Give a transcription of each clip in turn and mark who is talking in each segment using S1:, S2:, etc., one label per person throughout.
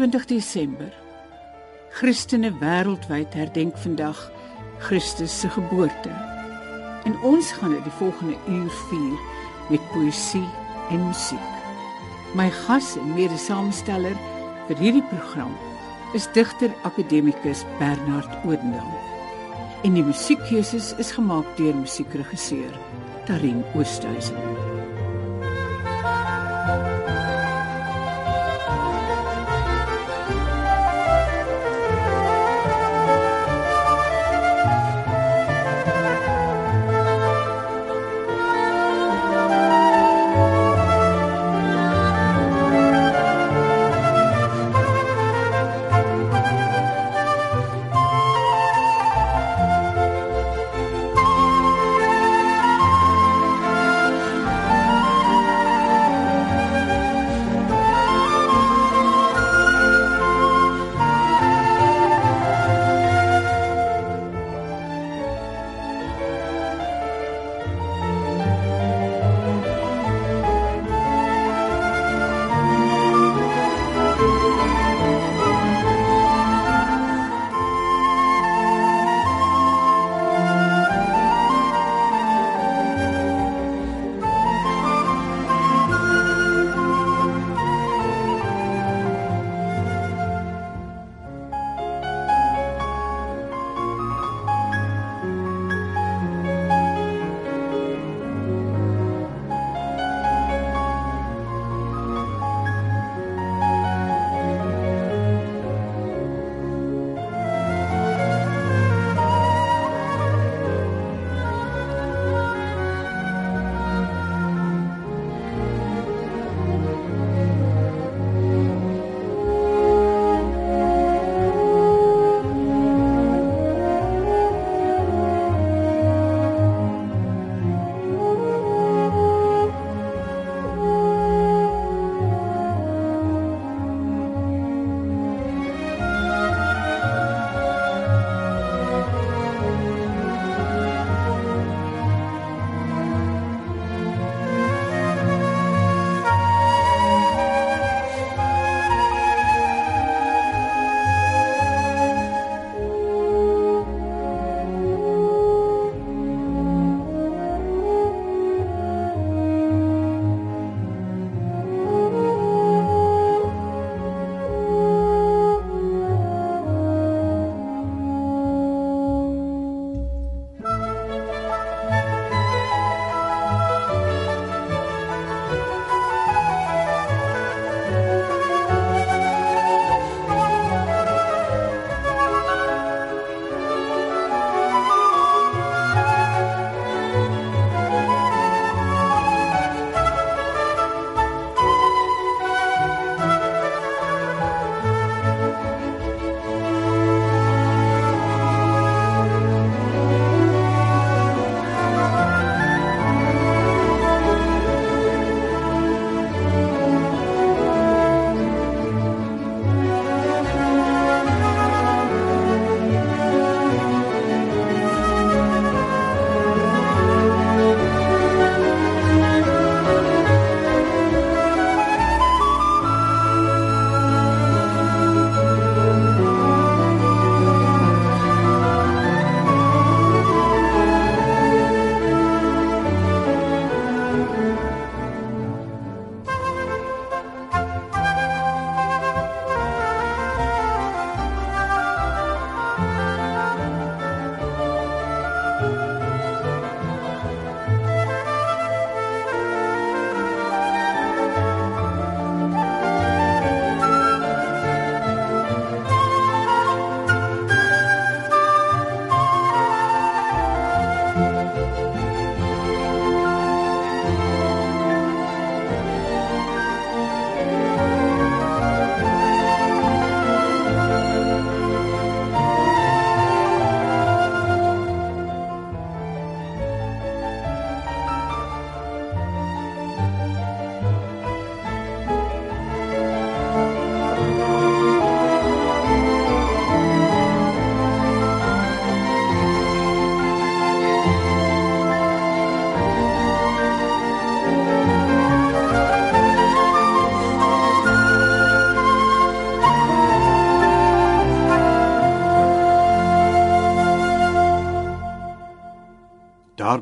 S1: 25 Desember. Christene wêreldwyd herdenk vandag Christus se geboorte. En ons gaan dit die volgende uur vier met poësie en musiek. My gas en mede-saamsteller vir hierdie program is digter akademikus Bernard Oudendal. En die musiekkeuses is gemaak deur musiekregisseur Tarin Oosthuizen.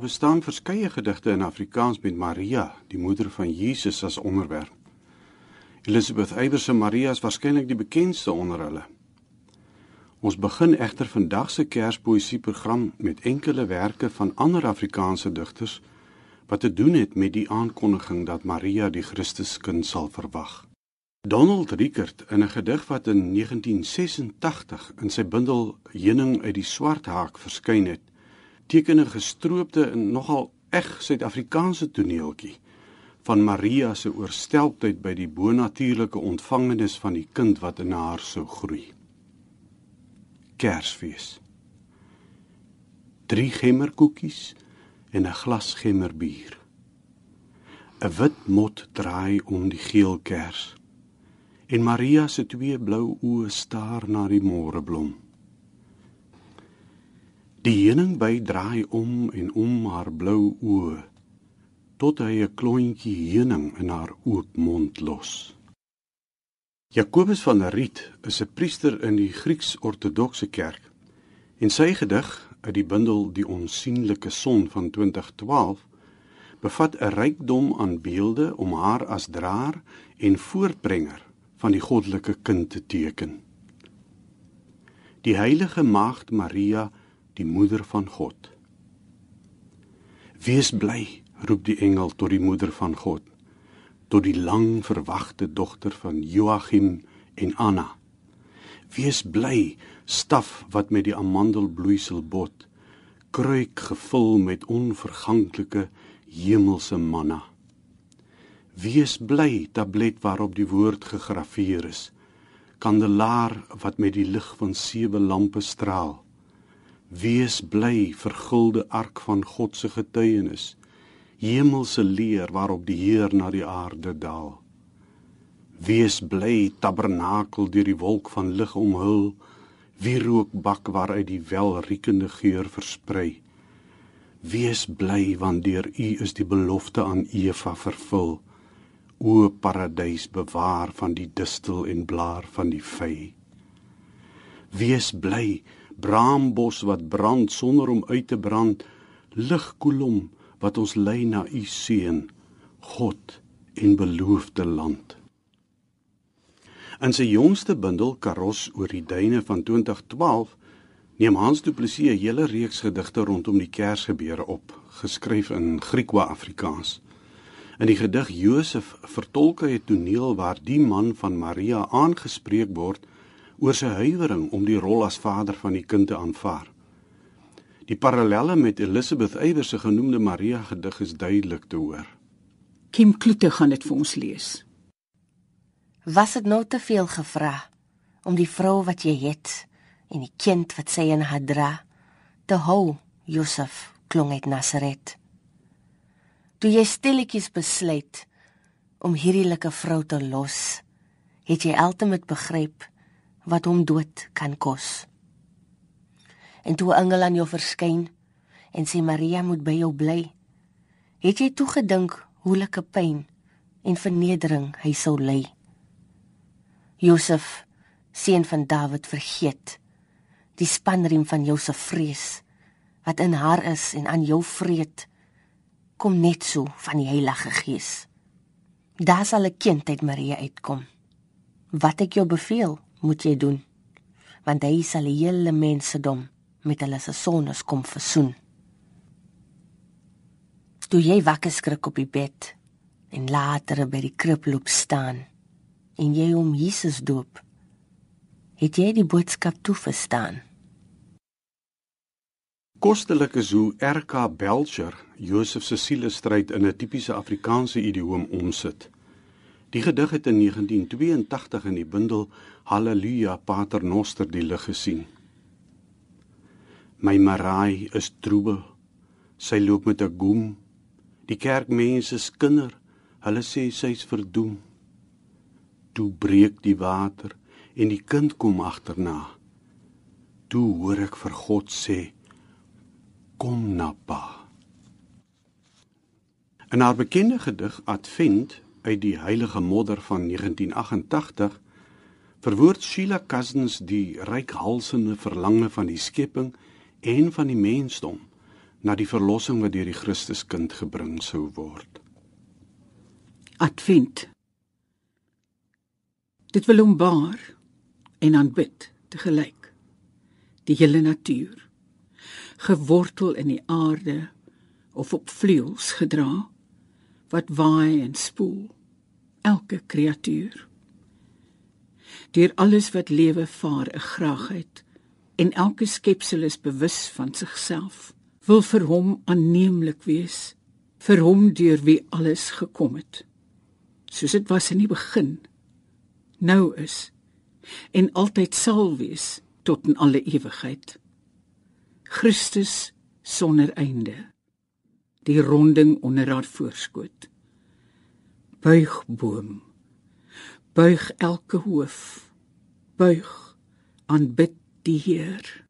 S2: Bestaan verskeie gedigte in Afrikaans met Maria, die moeder van Jesus as onderwerp. Elizabeth Eybers se Maria is waarskynlik die bekendste onder hulle. Ons begin egter vandag se Kerspoesieprogram met enkelewerke van ander Afrikaanse digters wat te doen het met die aankondiging dat Maria die Christuskind sal verwag. Donald Rickert in 'n gedig wat in 1986 in sy bundel Heuning uit die Swart Haak verskyn het, teken 'n gestroopte en nogal eg Suid-Afrikaanse toneeltjie van Maria se oorstelptheid by die bonatuurlike ontvangenis van die kind wat in haar sou groei. Kersfees. Drie gemmerkoekies en 'n glas gemmerbier. 'n Wit mot draai om die geel kers. En Maria se twee blou oë staar na die môreblom. Die heuning by draai om en om haar blou oë tot hy 'n klontjie heuning in haar oop mond los. Jakobus van Riet is 'n priester in die Grieks-Ortodokse Kerk en sy gedig uit die bundel Die onsigbare son van 2012 bevat 'n rykdom aan beelde om haar as draer en voortbrenger van die goddelike kind te teken. Die heilige maagd Maria, die moeder van God. Wees bly, roep die engel tot die moeder van God, tot die lang verwagte dogter van Joachim en Anna. Wees bly, staf wat met die amandelbloeisel bot, kruik gevul met onverganklike hemelse manna. Wees bly, tablet waarop die woord gegraveer is, kandelaar wat met die lig van sewe lampe straal. Wees bly, vergulde ark van God se getuienis, hemelse leer waarop die Heer na die aarde daal. Wees bly, tabernakel deur die wolk van lig omhul, wierookbak waaruit die welriekende geur versprei. Wees bly want deur U is die belofte aan Eva vervul. O paradys bewaar van die distel en blaar van die vy. Wees bly, braambos wat brand sonder om uit te brand, ligkolom wat ons lei na U seën, God en beloofde land. In sy jongste bundel Karos oor die duine van 2012 neem Hans Du Plessis 'n hele reeks gedigte rondom die Kersgebeure op, geskryf in Griekwa-Afrikaans. In die gedig Josef vertolk hy 'n toneel waar die man van Maria aangespreek word oor sy huiwering om die rol as vader van die kind te aanvaar. Die parallelle met Elizabeth Eybers se genoemde Maria gedig is duidelik te hoor.
S1: Kim Kloete gaan dit vir ons lees
S3: was dit nou te veel gevra om die vrou wat jy het en die kind wat sy in haar dra te hou Josef klong uit Nasaret toe jy stilletjies besluit om hierdie lekker vrou te los het jy altemat begryp wat hom dood kan kos en toe 'n engel aan jou verskyn en sê Maria moet by jou bly het jy toe gedink hoe lekker pyn en vernedering hy sou ly Josef, seun van Dawid, vergeet die spanriem van jou se vrees wat in haar is en aan jou vreet kom net so van die Heilige Gees. Daar sal 'n kind uit Maria uitkom. Wat ek jou beveel, moet jy doen, want hy sal die hele mensedom met hulle se sondes kom versoen. Toe jy wakker skrik op die bed en later by die krib loop staan, en jy hom Jesus doop, het jy die boodskap toe verstaan.
S2: Kostelik is hoe RK Belcher Josef se sielestryd in 'n tipiese Afrikaanse idioom omsit. Die gedig het in 1982 in die bundel Halleluja Pater Noster die lig gesien. My Marai is troebel. Sy loop met 'n goem. Die kerkmense se kinder, hulle sê sy's verdoem toe breek die water en die kind kom agterna. Toe hoor ek vir God sê: Kom na pa. In haar bekende gedig Advent uit die Heilige Modder van 1988 verwoord Sheila Cousins die rykhalsende verlange van die skepping en van die mensdom na die verlossing wat deur die Christuskind gebring sou word.
S1: Advent. Dit wil hom baar en aanbid te gelyk. Die hele natuur gewortel in die aarde of op vleuels gedra wat waai en spoel elke kreatuur deur alles wat lewe vaar 'n graagheid en elke skepsel is bewus van sigself wil vir hom aanneemlik wees vir hom deur wie alles gekom het. Soos dit was in die begin nou is en altyd sal wees tot in alle ewigheid. Christus sonder einde. Die ronding onder haar voorskoot. Buig boom buig elke hoof. Buig aanbid die Heer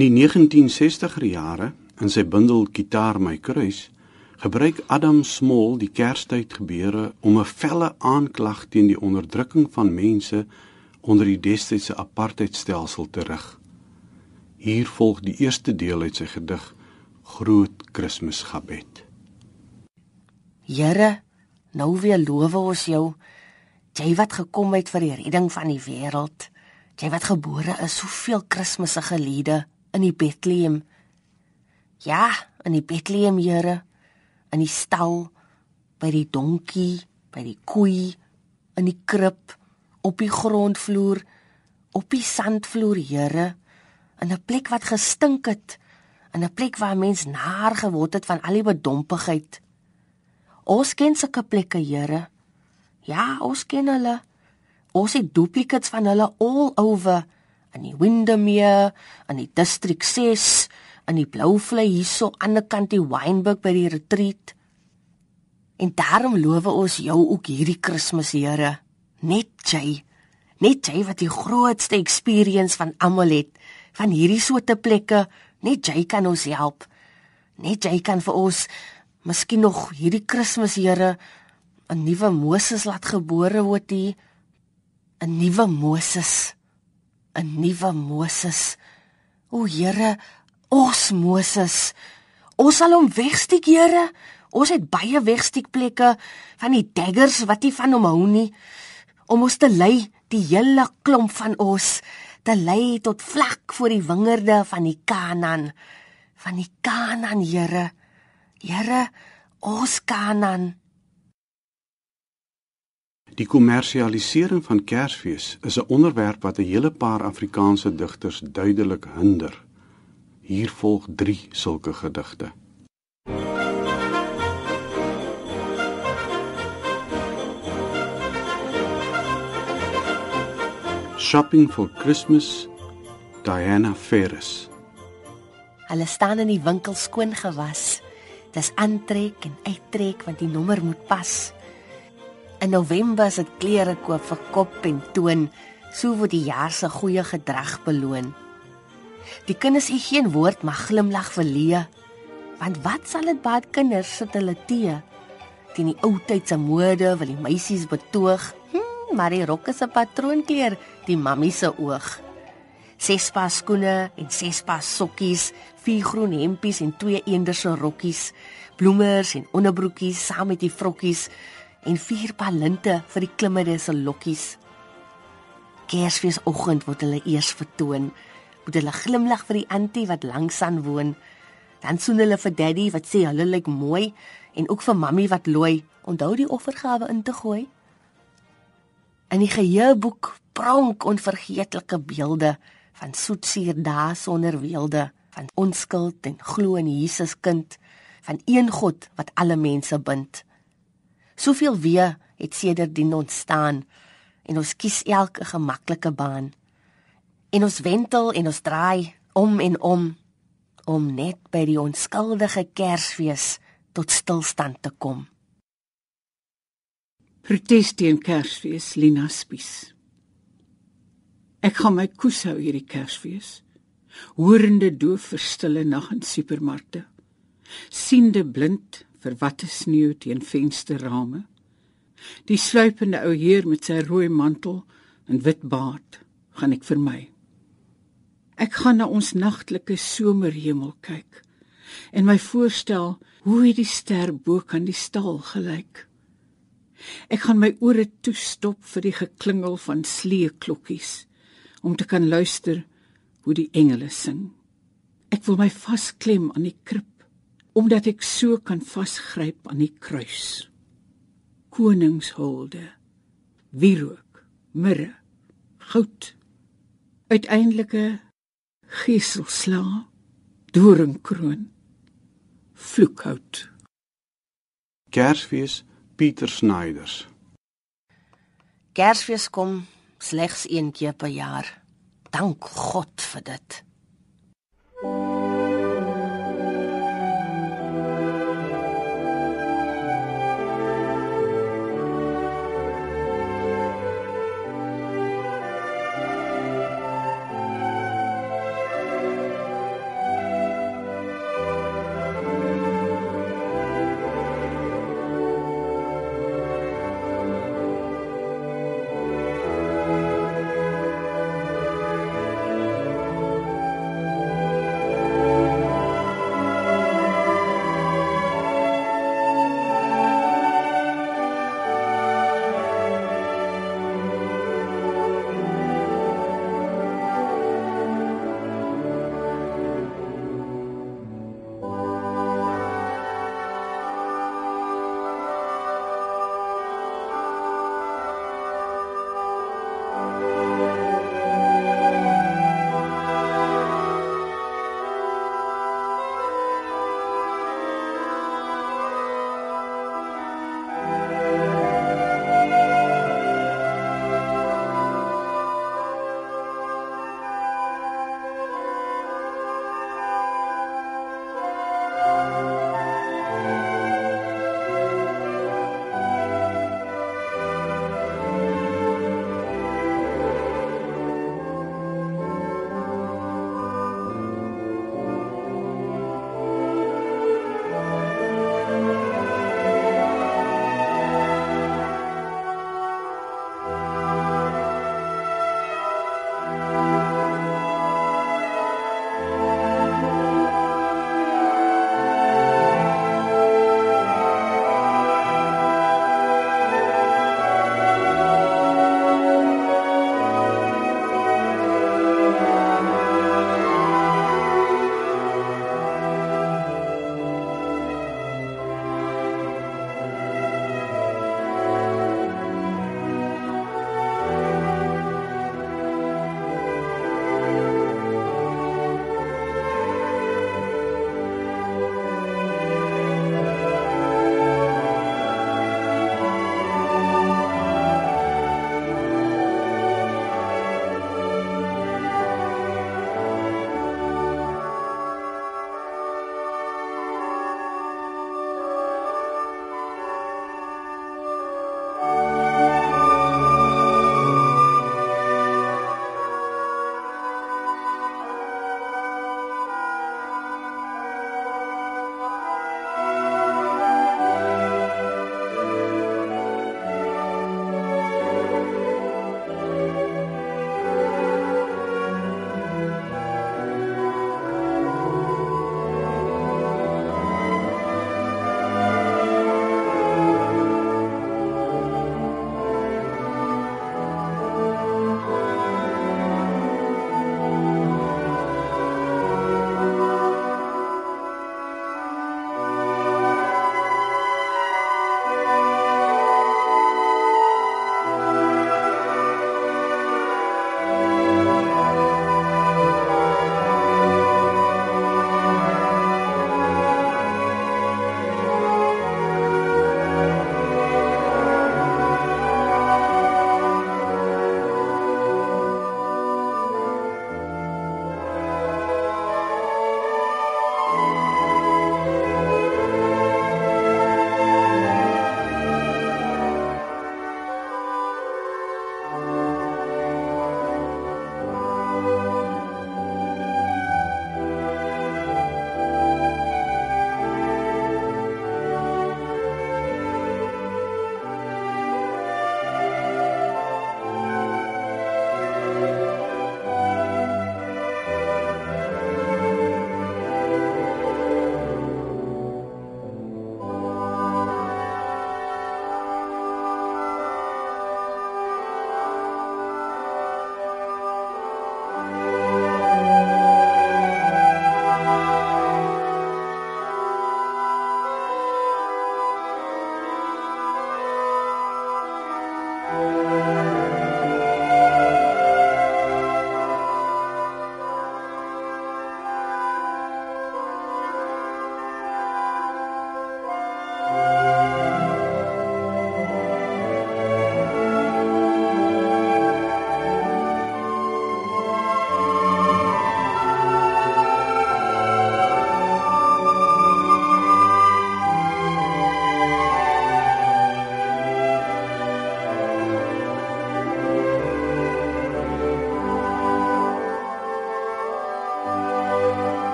S2: In die 1960er jare in sy bundel Gitaar my kruis gebruik Adam Small die Kerstyd gebeure om 'n felle aanklag teen die onderdrukking van mense onder die destydse apartheidstelsel te rig. Hier volg die eerste deel uit sy gedig Groot Kersgebed.
S3: Here, nou weer loof ons jou, jy wat gekom het vir die redding van die wêreld. Jy wat gebore is, soveel Kersfeesige liede in die Bethlehem. Ja, in die Bethlehem, Here, in die stal, by die donkie, by die koei, in die krib, op die grondvloer, op die sandvloer, Here, in 'n plek wat gestink het, in 'n plek waar mens naar geword het van al die bedompigheid. Ons ken sulke plekke, Here. Ja, ons ken hulle. Ons het duplicates van hulle all over in die Windermere, in die District 6, in die Blouvlei hierso aan die kant die Wynberg by die retreat. En daarom loof ons jou ook hierdie Kersfees, Here. Net jy. Net jy wat die grootste experience van almal het van hierdie soorte plekke. Net jy kan ons help. Net jy kan vir ons miskien nog hierdie Kersfees, Here, 'n nuwe Moses laat gebore word hier. 'n Nuwe Moses. 'n nuwe Moses. O Here, ons Moses. Ons sal hom wegsteek, Here. Ons het baie wegsteekplekke van die daggers wat nie van hom hou nie om ons te lei die hele klomp van ons te lei tot vlak voor die wingerde van die Kanaan van die Kanaan Here Here ons Kanaan
S2: Die kommersialisering van Kersfees is 'n onderwerp wat 'n hele paar Afrikaanse digters duidelik hinder. Hier volg 3 sulke gedigte. Shopping for Christmas Diana Ferris.
S3: Hulle staan in die winkel skoon gewas. Dis aantrek en uittrek want die nommer moet pas. In November is dit klere koop vir kop en toon, so word die jaar se goeie gedrag beloon. Die kinders u geen woord mag glimlag verlee, want wat sal dit baat kinders sit hulle tee? Teen die ou tyd se mode wil die meisies betoog maar die rok is 'n patroonkleur, die mammie se oog. Ses paar skoene en ses paar sokkies, vier groen hempies en twee eenderse rokkies, bloemers en onderbroekies saam met die vrokkies en vier paar linte vir die klimmerde se lokkies. Kersfeesoggend word hulle eers vertoon. Moet hulle glimlag vir die antie wat langs aan woon. Dan soen hulle vir daddy wat sê hulle lyk mooi en ook vir mammie wat looi. Onthou die offergawe in te gooi. In die geheueboek pronk onvergeetlike beelde van soetsuur dae sonder weelde, van onskuld en glo in Jesus kind, van een God wat alle mense bind. Soveel wee het sedertdien ontstaan en ons kies elke gemaklike baan. En ons wentel en ons draai om en om om net by die onskuldige Kersfees tot stilstand te kom.
S1: Protes teen Kersfees, Lina Spies. Ek gaan my koes hou hierdie Kersfees. Hoorende doof vir stille nag in supermarkte. Siende blind vir watte sneeu teen vensterrame. Die sluipende ou heer met sy rooi mantel en wit baard gaan ek vermy. Ek gaan na ons nagtelike somerhemel kyk en my voorstel hoe die ster bo kan die stal gelyk. Ek gaan my ore toestop vir die geklingel van sleeklokkies om te kan luister hoe die engele sing. Ek wil my vasklem aan die krib omdat ek so kan vasgryp aan die kruis. Koningshulde, wierook, mirre, goud, uiteindelike geselsla, doringkroon, vloekhout.
S2: Kersfees Pieter Snyders.
S3: Kersfees kom slegs een keer per jaar. Dank God vir dit.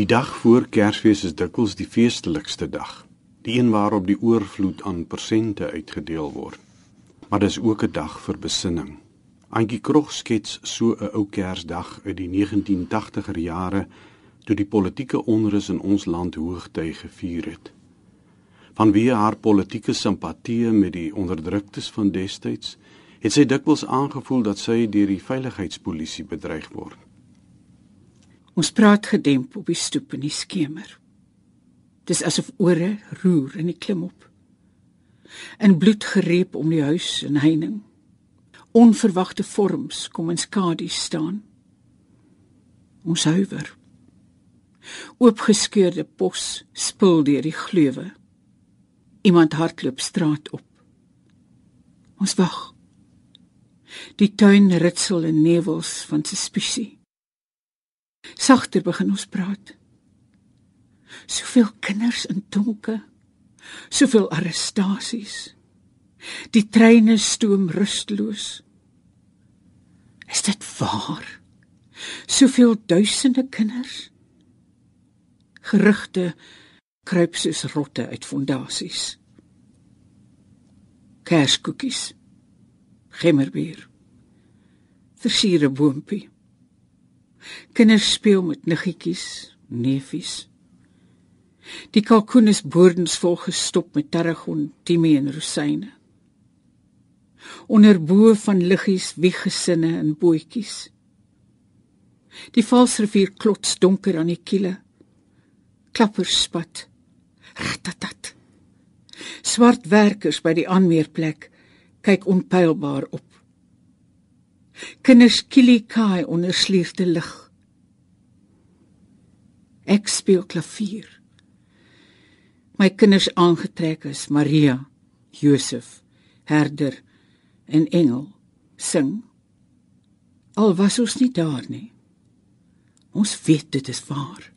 S2: Die dag voor Kersfees is dikwels die feestelikste dag, die een waarop die oorvloed aan persente uitgedeel word. Maar dis ook 'n dag vir besinning. Antjie Krog skets so 'n ou Kersdag uit die 1980er jare toe die politieke onrus in ons land hoogtyd gevier het. Vanweë haar politieke simpatie met die onderdruktes van destyds, het sy dikwels aangevoel dat sy deur die veiligheidspolisie bedreig word.
S1: Ons praat gedemp op die stoep in die skemer. Dis asof ore roer in die klimop. In bloed gereep om die huis en heining. Onverwagte vorms kom in skadu staan. Ons huiwer. Oopgeskeurde pos spul deur die gleuwe. Iemand hardloop straat op. Ons wag. Die tuin ritsel in nevels van suspisie. Sagter begin ons praat. Soveel kinders in donke. Soveel arrestasies. Die treine stoom rusteloos. Is dit waar? Soveel duisende kinders. Gerugte kruip soos rotte uit fondasies. Kerskoekies. Gemmerbier. Versiere boontjie. Kinders speel met niggetjies, neefies. Die kalkoen is boordensvol gestop met tarragon, timie en rosyne. Onder bo van liggies wieg gesinne in bootjies. Die valsrivier klots donker aan die kiele. Klapperspat. Ratatat. Swart werkers by die aanmeerplek kyk onpylbaar op. Kinders kielie kaai onder slierte lig. Ek speel klavier. My kinders aangetrek is Maria, Josef, herder en engel sing. Al was ons nie daar nie. Ons weet dit is waar.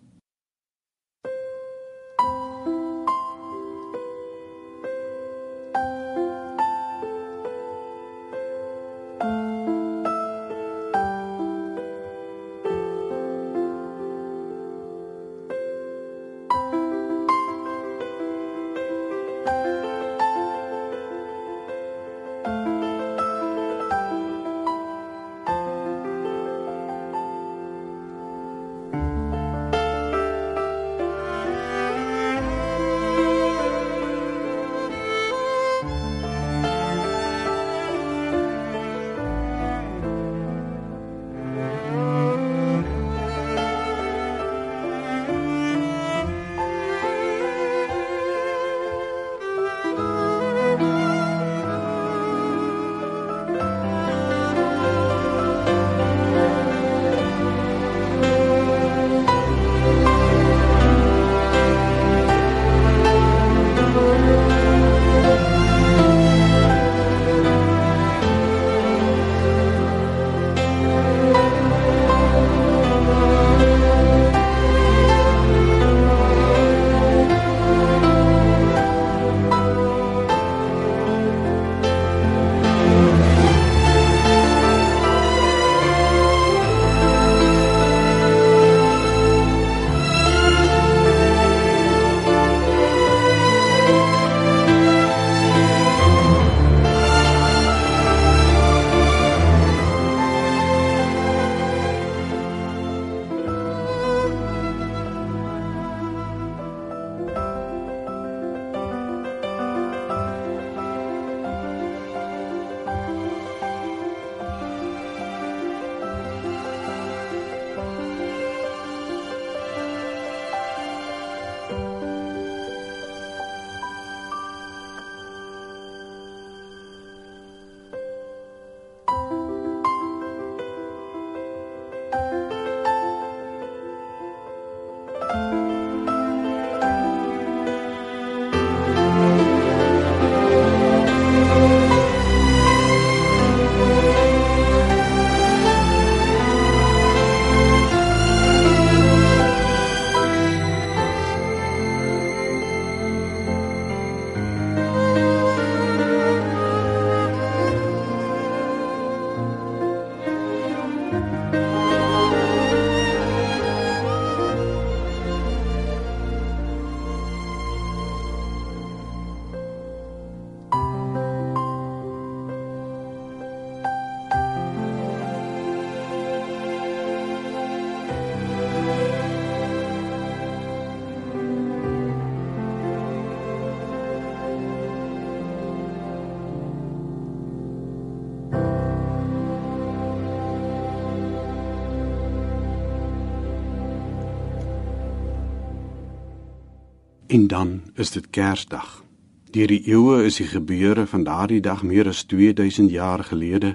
S2: En dan is dit Kersdag. Deur die eeue is die gebeure van daardie dag meer as 2000 jaar gelede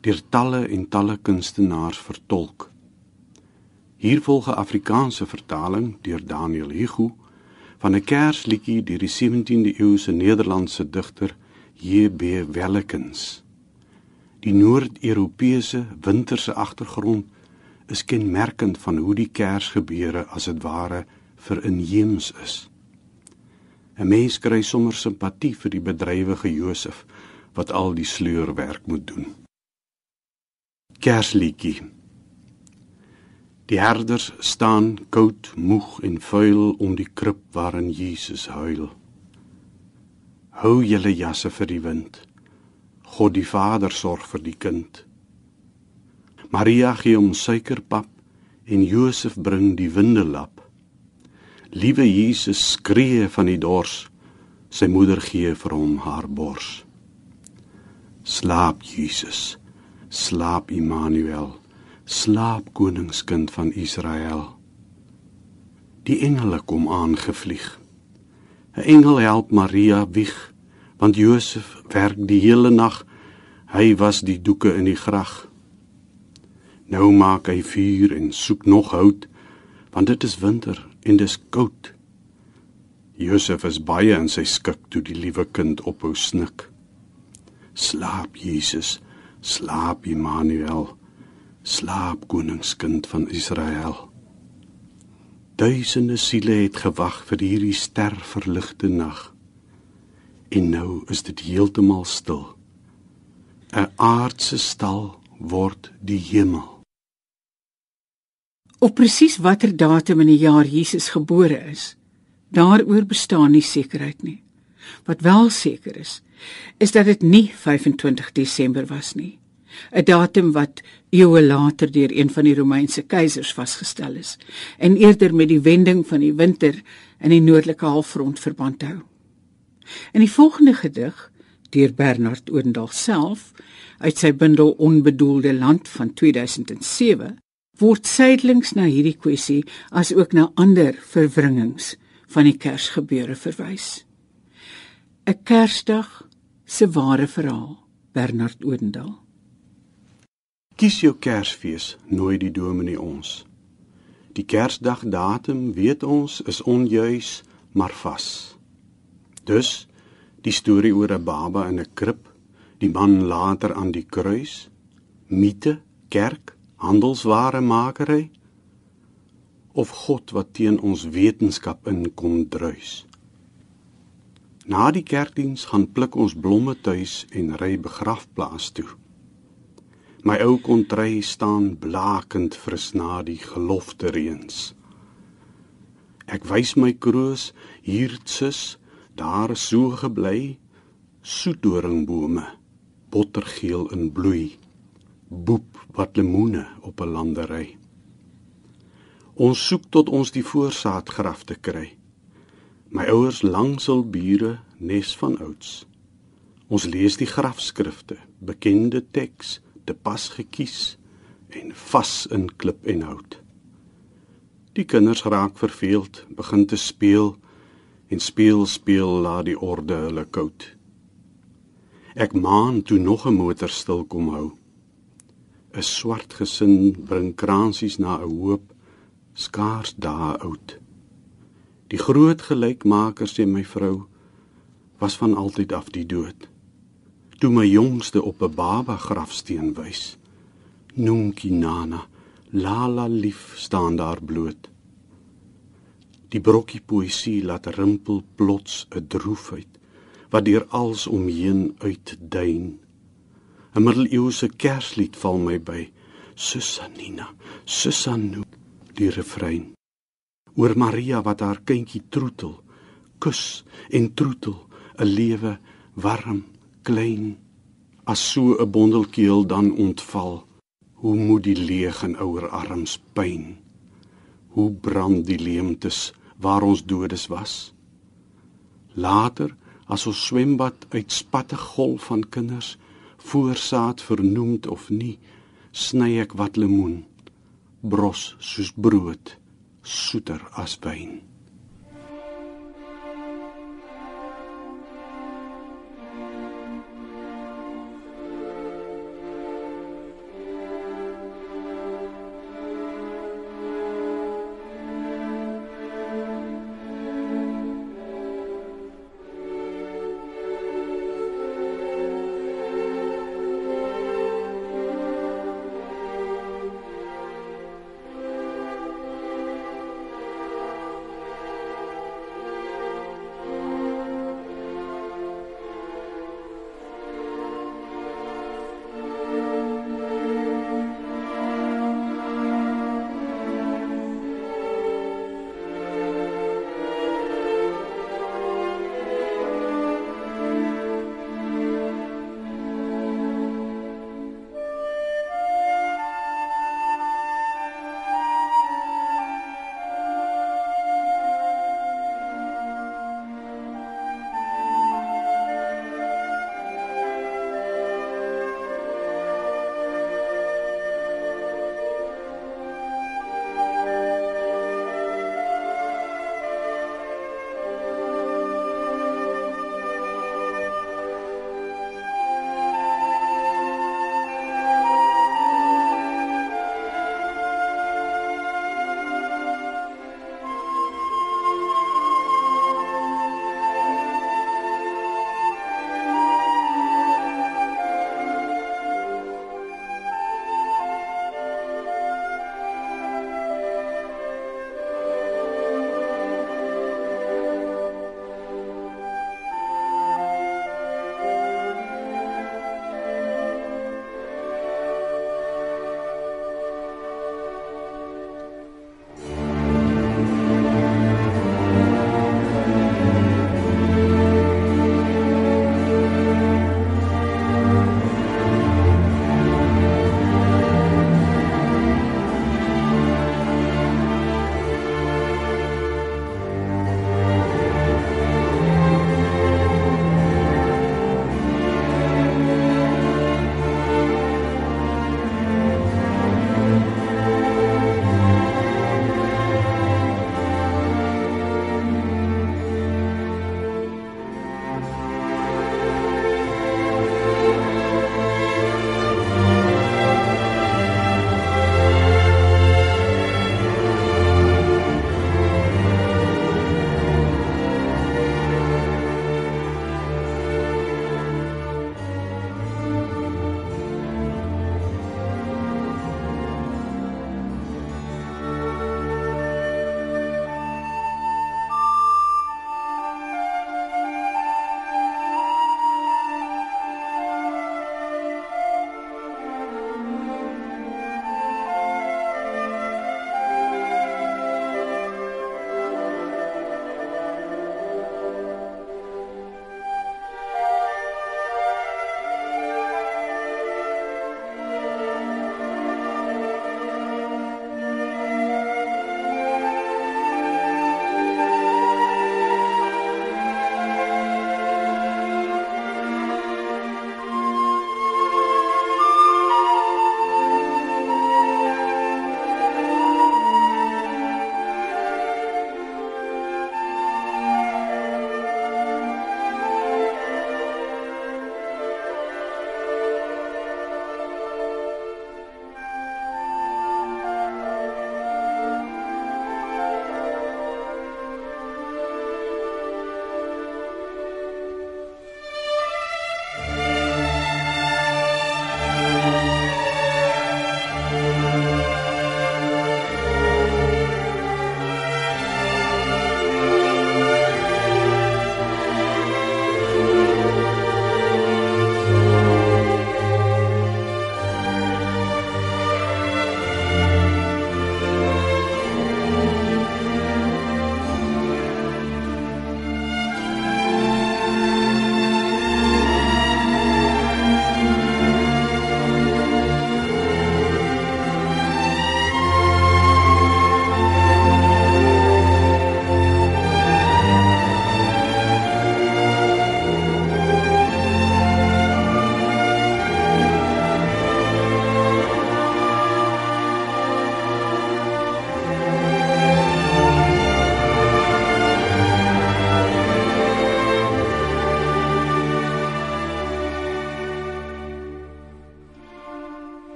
S2: deur talle en talle kunstenaars vertolk. Hier volg 'n Afrikaanse vertaling deur Daniel Hugo van 'n Kersliedjie deur die 17de eeuse Nederlandse digter J.B. Wellekens. Die Noord-Europese winterse agtergrond is kenmerkend van hoe die Kersgebeure as dit ware verinheems is. 'n Mens kry sommer simpatie vir die bedrywige Josef wat al die sleurwerk moet doen. Kersliedjie. Die herders staan koud, moeg en vuil om die krib waarin Jesus huil. Hou julle jasse vir die wind. God die Vader sorg vir die kind. Maria gee hom suikerpap en Josef bring die windelap. Liewe Jesus skree van die dors. Sy moeder gee vir hom haar bors. Slaap Jesus. Slaap Immanuel. Slaap koningskind van Israel. Die engele kom aangevlieg. 'n Engel help Maria wieg, want Josef werk die hele nag. Hy was die doeke in die grag. Nou maak hy vuur en soek nog hout, want dit is winter en dis koud. Josef is baie in sy skik toe die liewe kind ophou snik. Slaap Jesus, slaap Immanuel, slaap koningskind van Israel. Duisende siele het gewag vir hierdie sterverligte nag. En nou is dit heeltemal stil. 'n Aardse stal word die hemel.
S1: Op presies watter datum in die jaar Jesus gebore is, daaroor bestaan nie sekerheid nie. Wat wel seker is, is dat dit nie 25 Desember was nie, 'n datum wat eeue later deur een van die Romeinse keisers vasgestel is en eerder met die wending van die winter in die noordelike halfrond verband hou. In die volgende gedig deur Bernard Oendal self uit sy bundel Onbedoelde land van 2007 word suidelings na hierdie kwessie as ook na ander verwringings van die Kersgebeure verwys. 'n Kersdag se ware verhaal, Bernard Oudendal.
S2: Kies jou Kersfees, nooi die dominee ons. Die Kersdag datum, weet ons, is onjuis, maar vas. Dus die storie oor 'n baba in 'n krib, die man later aan die kruis, mite, kerk handelsware makery of God wat teen ons wetenskap in kom druis. Na die kerkdiens gaan pluk ons blomme tuis en ry begrafplaas toe. My ou kontry staan blakend fris na die gelofte reëns. Ek wys my kroos hier sus, daar so gebly, soetdoringbome, bottergeel in bloei boep wat lemoene op 'n landery. Ons soek tot ons die voorsaat graf te kry. My ouers langsel bure nes van ouds. Ons lees die grafskrifte, bekende teks, te pas gekies en vas in klip en hout. Die kinders raak verveeld, begin te speel en speel speel laat die orde hulle koud. Ek maan toe nog 'n motor stil kom hou. 'n swart gesin bring kransies na 'n hoop skaars dae oud. Die groot gelykmaker sê my vrou was van altyd af die dood. Toe my jongste op 'n baba grafsteen wys, noem Kinana, lala lief staan daar bloot. Die brokkie poesie laat rimpel plots 'n droefheid wat deur als omheen uitduin. 'n middeleeuse kerslied val my by Susanina Susanu die refrein. Oor Maria wat haar kindjie troetel kus en troetel 'n lewe warm klein as so 'n bondelkeel dan ontval. Hoe moet die leeg en ouer arms pyn? Hoe brand die leemtes waar ons dodes was? Later as ons swembad uit spatte golf van kinders voorsaat vernoemd of nie, sny ek wat lemoen, bros soos brood, soeter as wyn.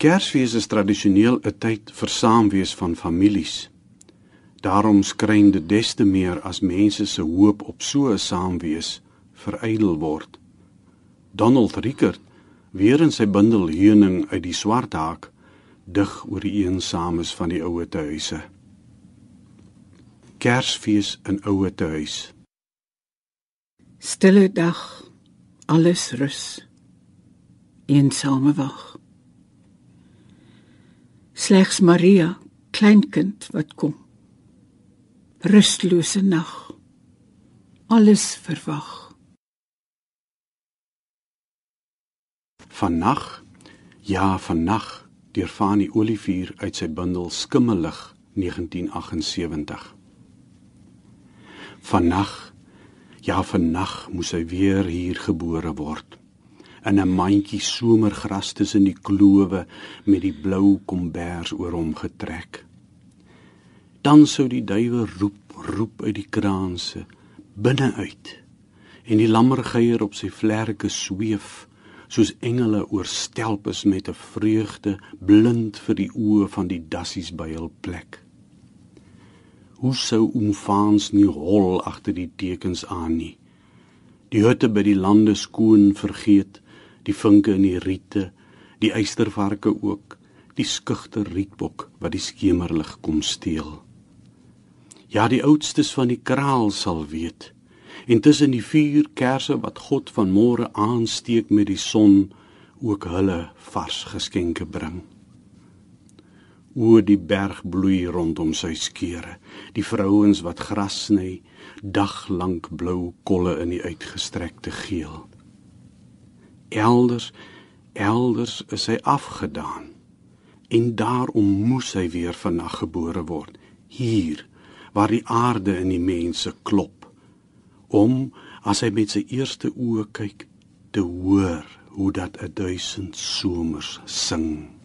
S2: Kersfees is tradisioneel 'n tyd vir saamwees van families. Daarom skryn dit des te meer as mense se hoop op so 'n saamwees verydel word. Donald Rickert, weer in sy bundel Heuning uit die swart haak, dig oor die eensames van die ouete huise. Kersfees in ouete huis.
S1: Stille dag, alles rus. Eensame wag. Slegs Maria, kleinkind wat kom. Rustlose nag. Alles verwag.
S2: Vannag, ja, vannag, deur Fanie Olivier uit sy bundel Skimmelig 1978. Vannag, ja, vannag moes hy weer hier gebore word. In 'n mandjie somergras tussen die klowe met die blou kombers oor hom getrek. Dan sou die duwe roep, roep uit die kraanse binne uit en die lammergeier op sy vlerke sweef soos engele oorstelp is met 'n vreugde blind vir die oë van die dassies by hul plek. Hoe sou omfaans nie hol agter die tekens aan nie. Die hutte by die lande skoon vergeet, die vinke in die riete, die eystervarke ook, die skugter rietbok wat die skemerlig kom steel. Ja, die oudstes van die kraal sal weet en tussen die vier kersse wat God van môre aansteek met die son ook hulle vars geskenke bring. Oor die berg bloei rondom sy skere, die vrouens wat gras sny, dag lank blou kolle in die uitgestrekte geel. Elders, elders is hy afgedaan. En daarom moes hy weer vannag gebore word, hier waar die aarde in die mense klop om as hy met sy eerste oë kyk te hoor hoe dat 'n duisend somers sing.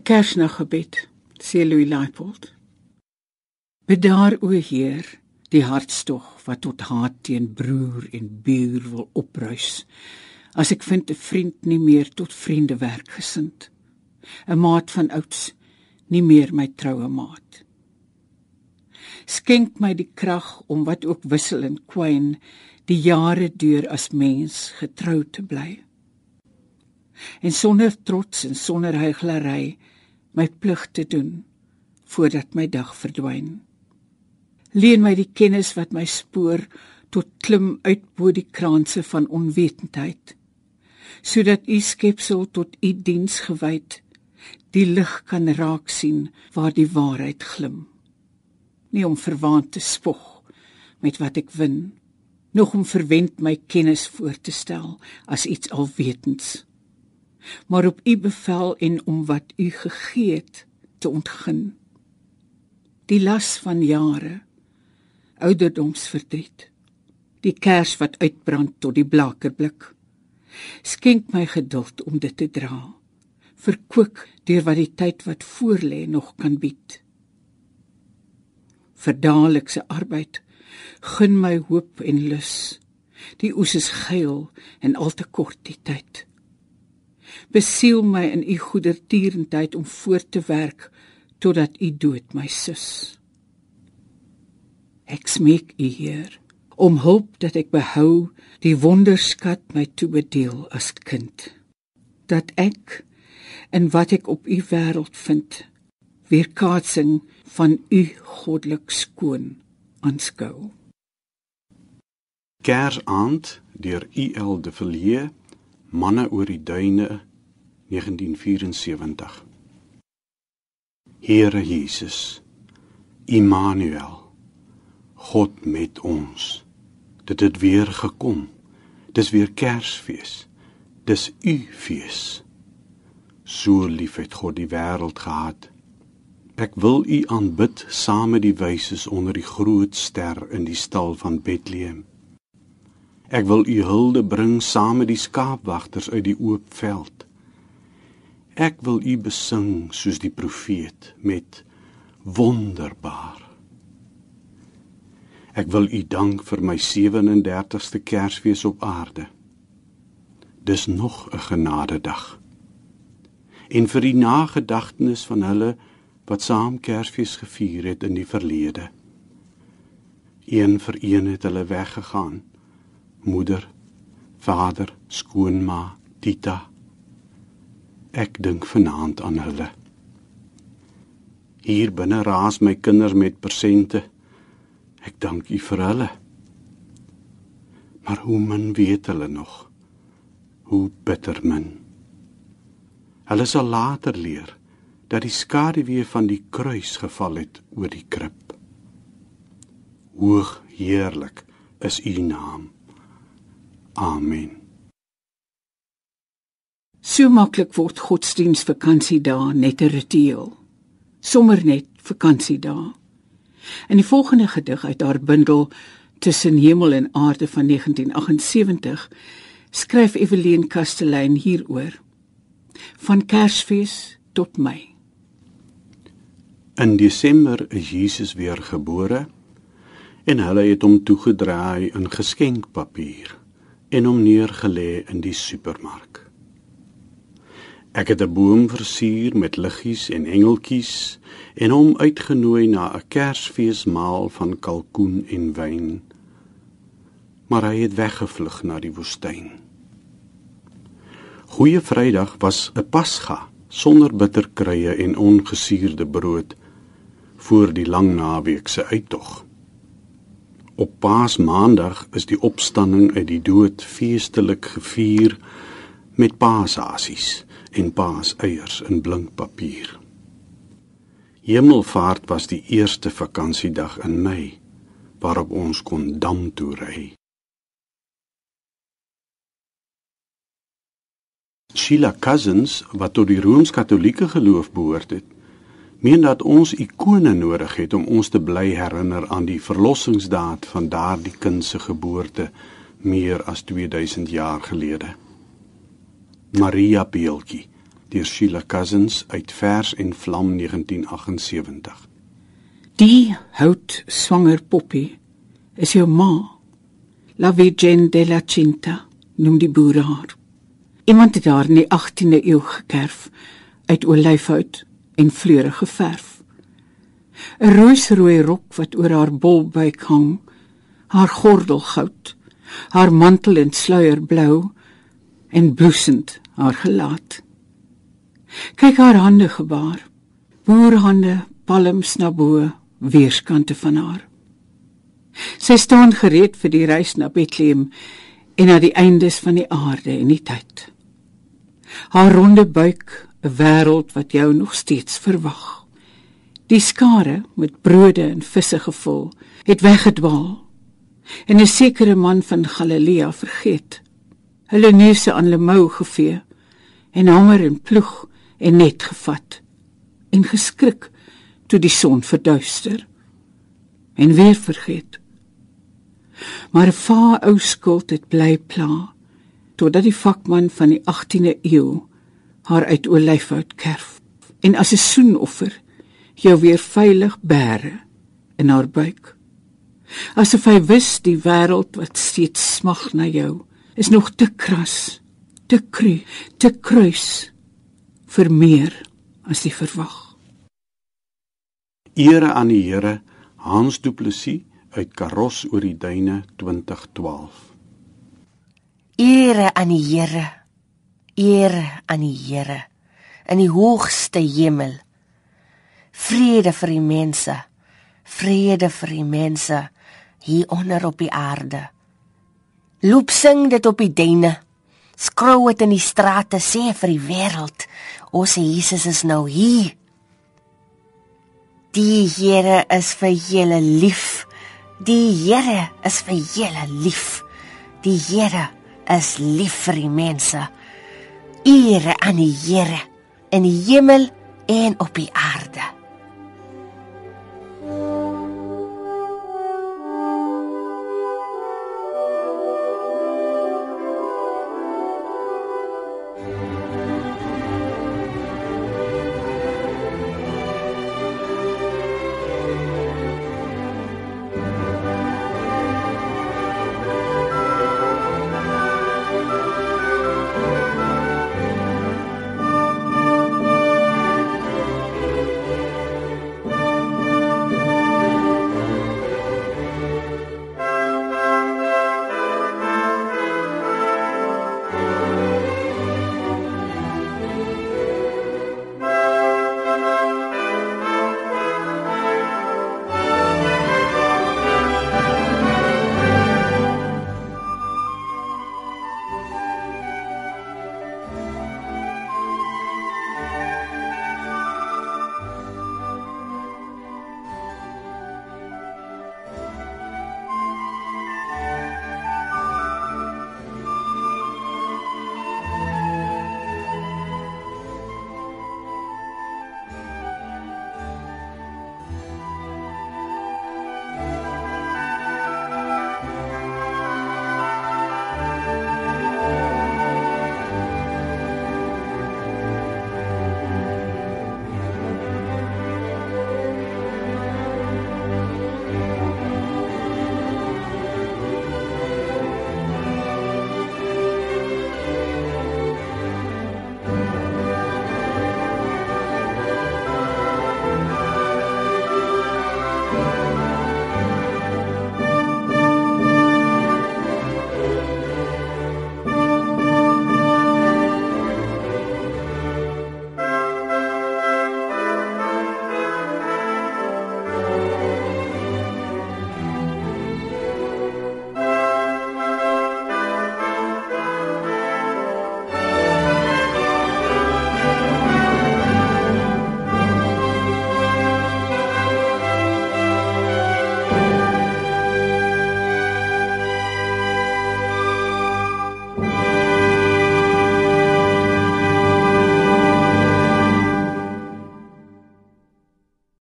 S1: 'n Kersnaggebed, sê Louis Leipold. Bedaar o Heer die hartstog wat tot haat teen broer en buur wil opruis. As ek vind 'n vriend nie meer tot vriende werk gesind. 'n Maat van ouds nie meer my troue maat. Skenk my die krag om wat ook wissel en kwyn die jare deur as mens getrou te bly. En sonder trots en sonder heuglary my plig te doen voordat my dag verdwyn. Leen my die kennis wat my spoor tot klim uit bo die kraanse van onwetendheid sodat u skepsel tot u diens gewyd die lig kan raak sien waar die waarheid glim nie om verwaand te spog met wat ek win nog om verwend my kennis voor te stel as iets alwetends maar op u bevel en om wat u gegee het te ontgin. Die las van jare ouderdomsverdriet die kers wat uitbrand tot die blakerblik skenk my geduld om dit te dra. Verkoop deur wat die tyd wat voorlê nog kan bied. Verdalikse arbeid gun my hoop en lus. Die oes is geil en al te kort die tyd besiel my in u goedertierendheid om voort te werk totdat u dood my sus Ek smeek U Heer om hulp dat ek behou die wonderskat my toebedeel as kind. Dat ek en wat ek op U wêreld vind, weerkaatsing van U goddelik skoon aanskou.
S2: Kersaand deur U.L. de Villiers, manne oor die duine 1974. Here Jesus, Immanuel God met ons. Dit het weer gekom. Dis weer Kersfees. Dis u fees. So lief het God die wêreld gehad. Ek wil u aanbid saam met die wyses onder die groot ster in die stal van Bethlehem. Ek wil u hulde bring saam met die skaapwagters uit die oop veld. Ek wil u besing soos die profeet met wonderbaar Ek wil U dank vir my 37ste Kersfees op aarde. Dis nog 'n genadedag. En vir die nagedagtenis van hulle wat saam Kersfees gevier het in die verlede. Een vir een het hulle weggegaan. Moeder, vader, skoonma, Tita. Ek dink vanaand aan hulle. Hier binne raas my kinders met persente. Ek dank U vir hulle. Maar hoe min weet hulle nog? Hoe bitter min. Hulle sal later leer dat die skaduwee van die kruis geval het oor die krib. Hoog heerlik is U naam. Amen.
S1: So maklik word godsdienstvakansiedae net 'n ritueel. Sommer net vakansiedae. In die volgende gedig uit haar bundel Tussen hemel en aarde van 1978 skryf Evelien Kastelein hieroor van Kersfees tot Mei.
S2: In Desember is Jesus weer gebore en hulle het hom toegedraai in geskenkpapier en hom neergelê in die supermark. Ek het 'n boom versier met liggies en engeltjies en hom uitgenooi na 'n Kersfeesmaal van kalkoen en wyn. Maar hy het weggevlug na die woestyn. Goeie Vrydag was 'n Pasga sonder bitterkrye en ongesuurde brood voor die lang naweek se uittog. Op Paasmaandag is die opstanding uit die dood feestelik gevier met paasasies en paas eiers in blink papier. Hemelvaart was die eerste vakansiedag in Mei waarop ons kon dam toe ry. Sheila Cousins, wat tot die Rooms-Katolieke geloof behoort het, meen dat ons ikone nodig het om ons te bly herinner aan die verlossingsdaad van daardie kind se geboorte meer as 2000 jaar gelede. Maria beeltjie deur Sheila Cousins uit Vers en Vlam 1978.
S1: Die hout swanger poppie is jou ma. La Virgen de la Cinta, noem die boere haar. Iemand het haar in die 18de eeu gekerf uit olyfhout en fleurige verf. 'n Roosrooi rok wat oor haar bolbuik hang, haar gordel goud, haar mantel en sluier blou en bloesend haar gelaat. Kyk haar hande gebaar. Boerhande, palms na bo, weerskante van haar. Sy staan gereed vir die reis na Bethlehem en na die eindes van die aarde en die tyd. Haar ronde buik, 'n wêreld wat jou nog steeds verwag. Die skare met brode en visse gevul, het weggedwaal. En 'n sekere man van Galilea vergeet. Hulle neuse aan lemou gevee en hamer en ploeg en net gevat en geskrik toe die son verduister en weer vergeet. Maar 'n va ou skuld het bly pla totdat die vakman van die 18de eeu haar uit olyfhout kerf en as 'n soenoffer jou weer veilig bære in haar buik. Asof hy wis die wêreld wat steeds smag na jou is nog te kras, te kru, te kruis vir meer as jy verwag.
S2: Ere aan die Here, Hans Du Plessis uit Karos oor die duine 2012.
S3: Ere aan die Here. Ere aan die Here in die hoogste hemel. Vrede vir die mense. Vrede vir die mense hier onder op die aarde. Loop sing dit op die duine. Skrou dit in die strate sê vir die wêreld. Ons Jesus is nou hier. Die Here is vir julle lief. Die Here is vir julle lief. Die Here is lief vir die mense. Ere aan die Here in die hemel en op die aarde.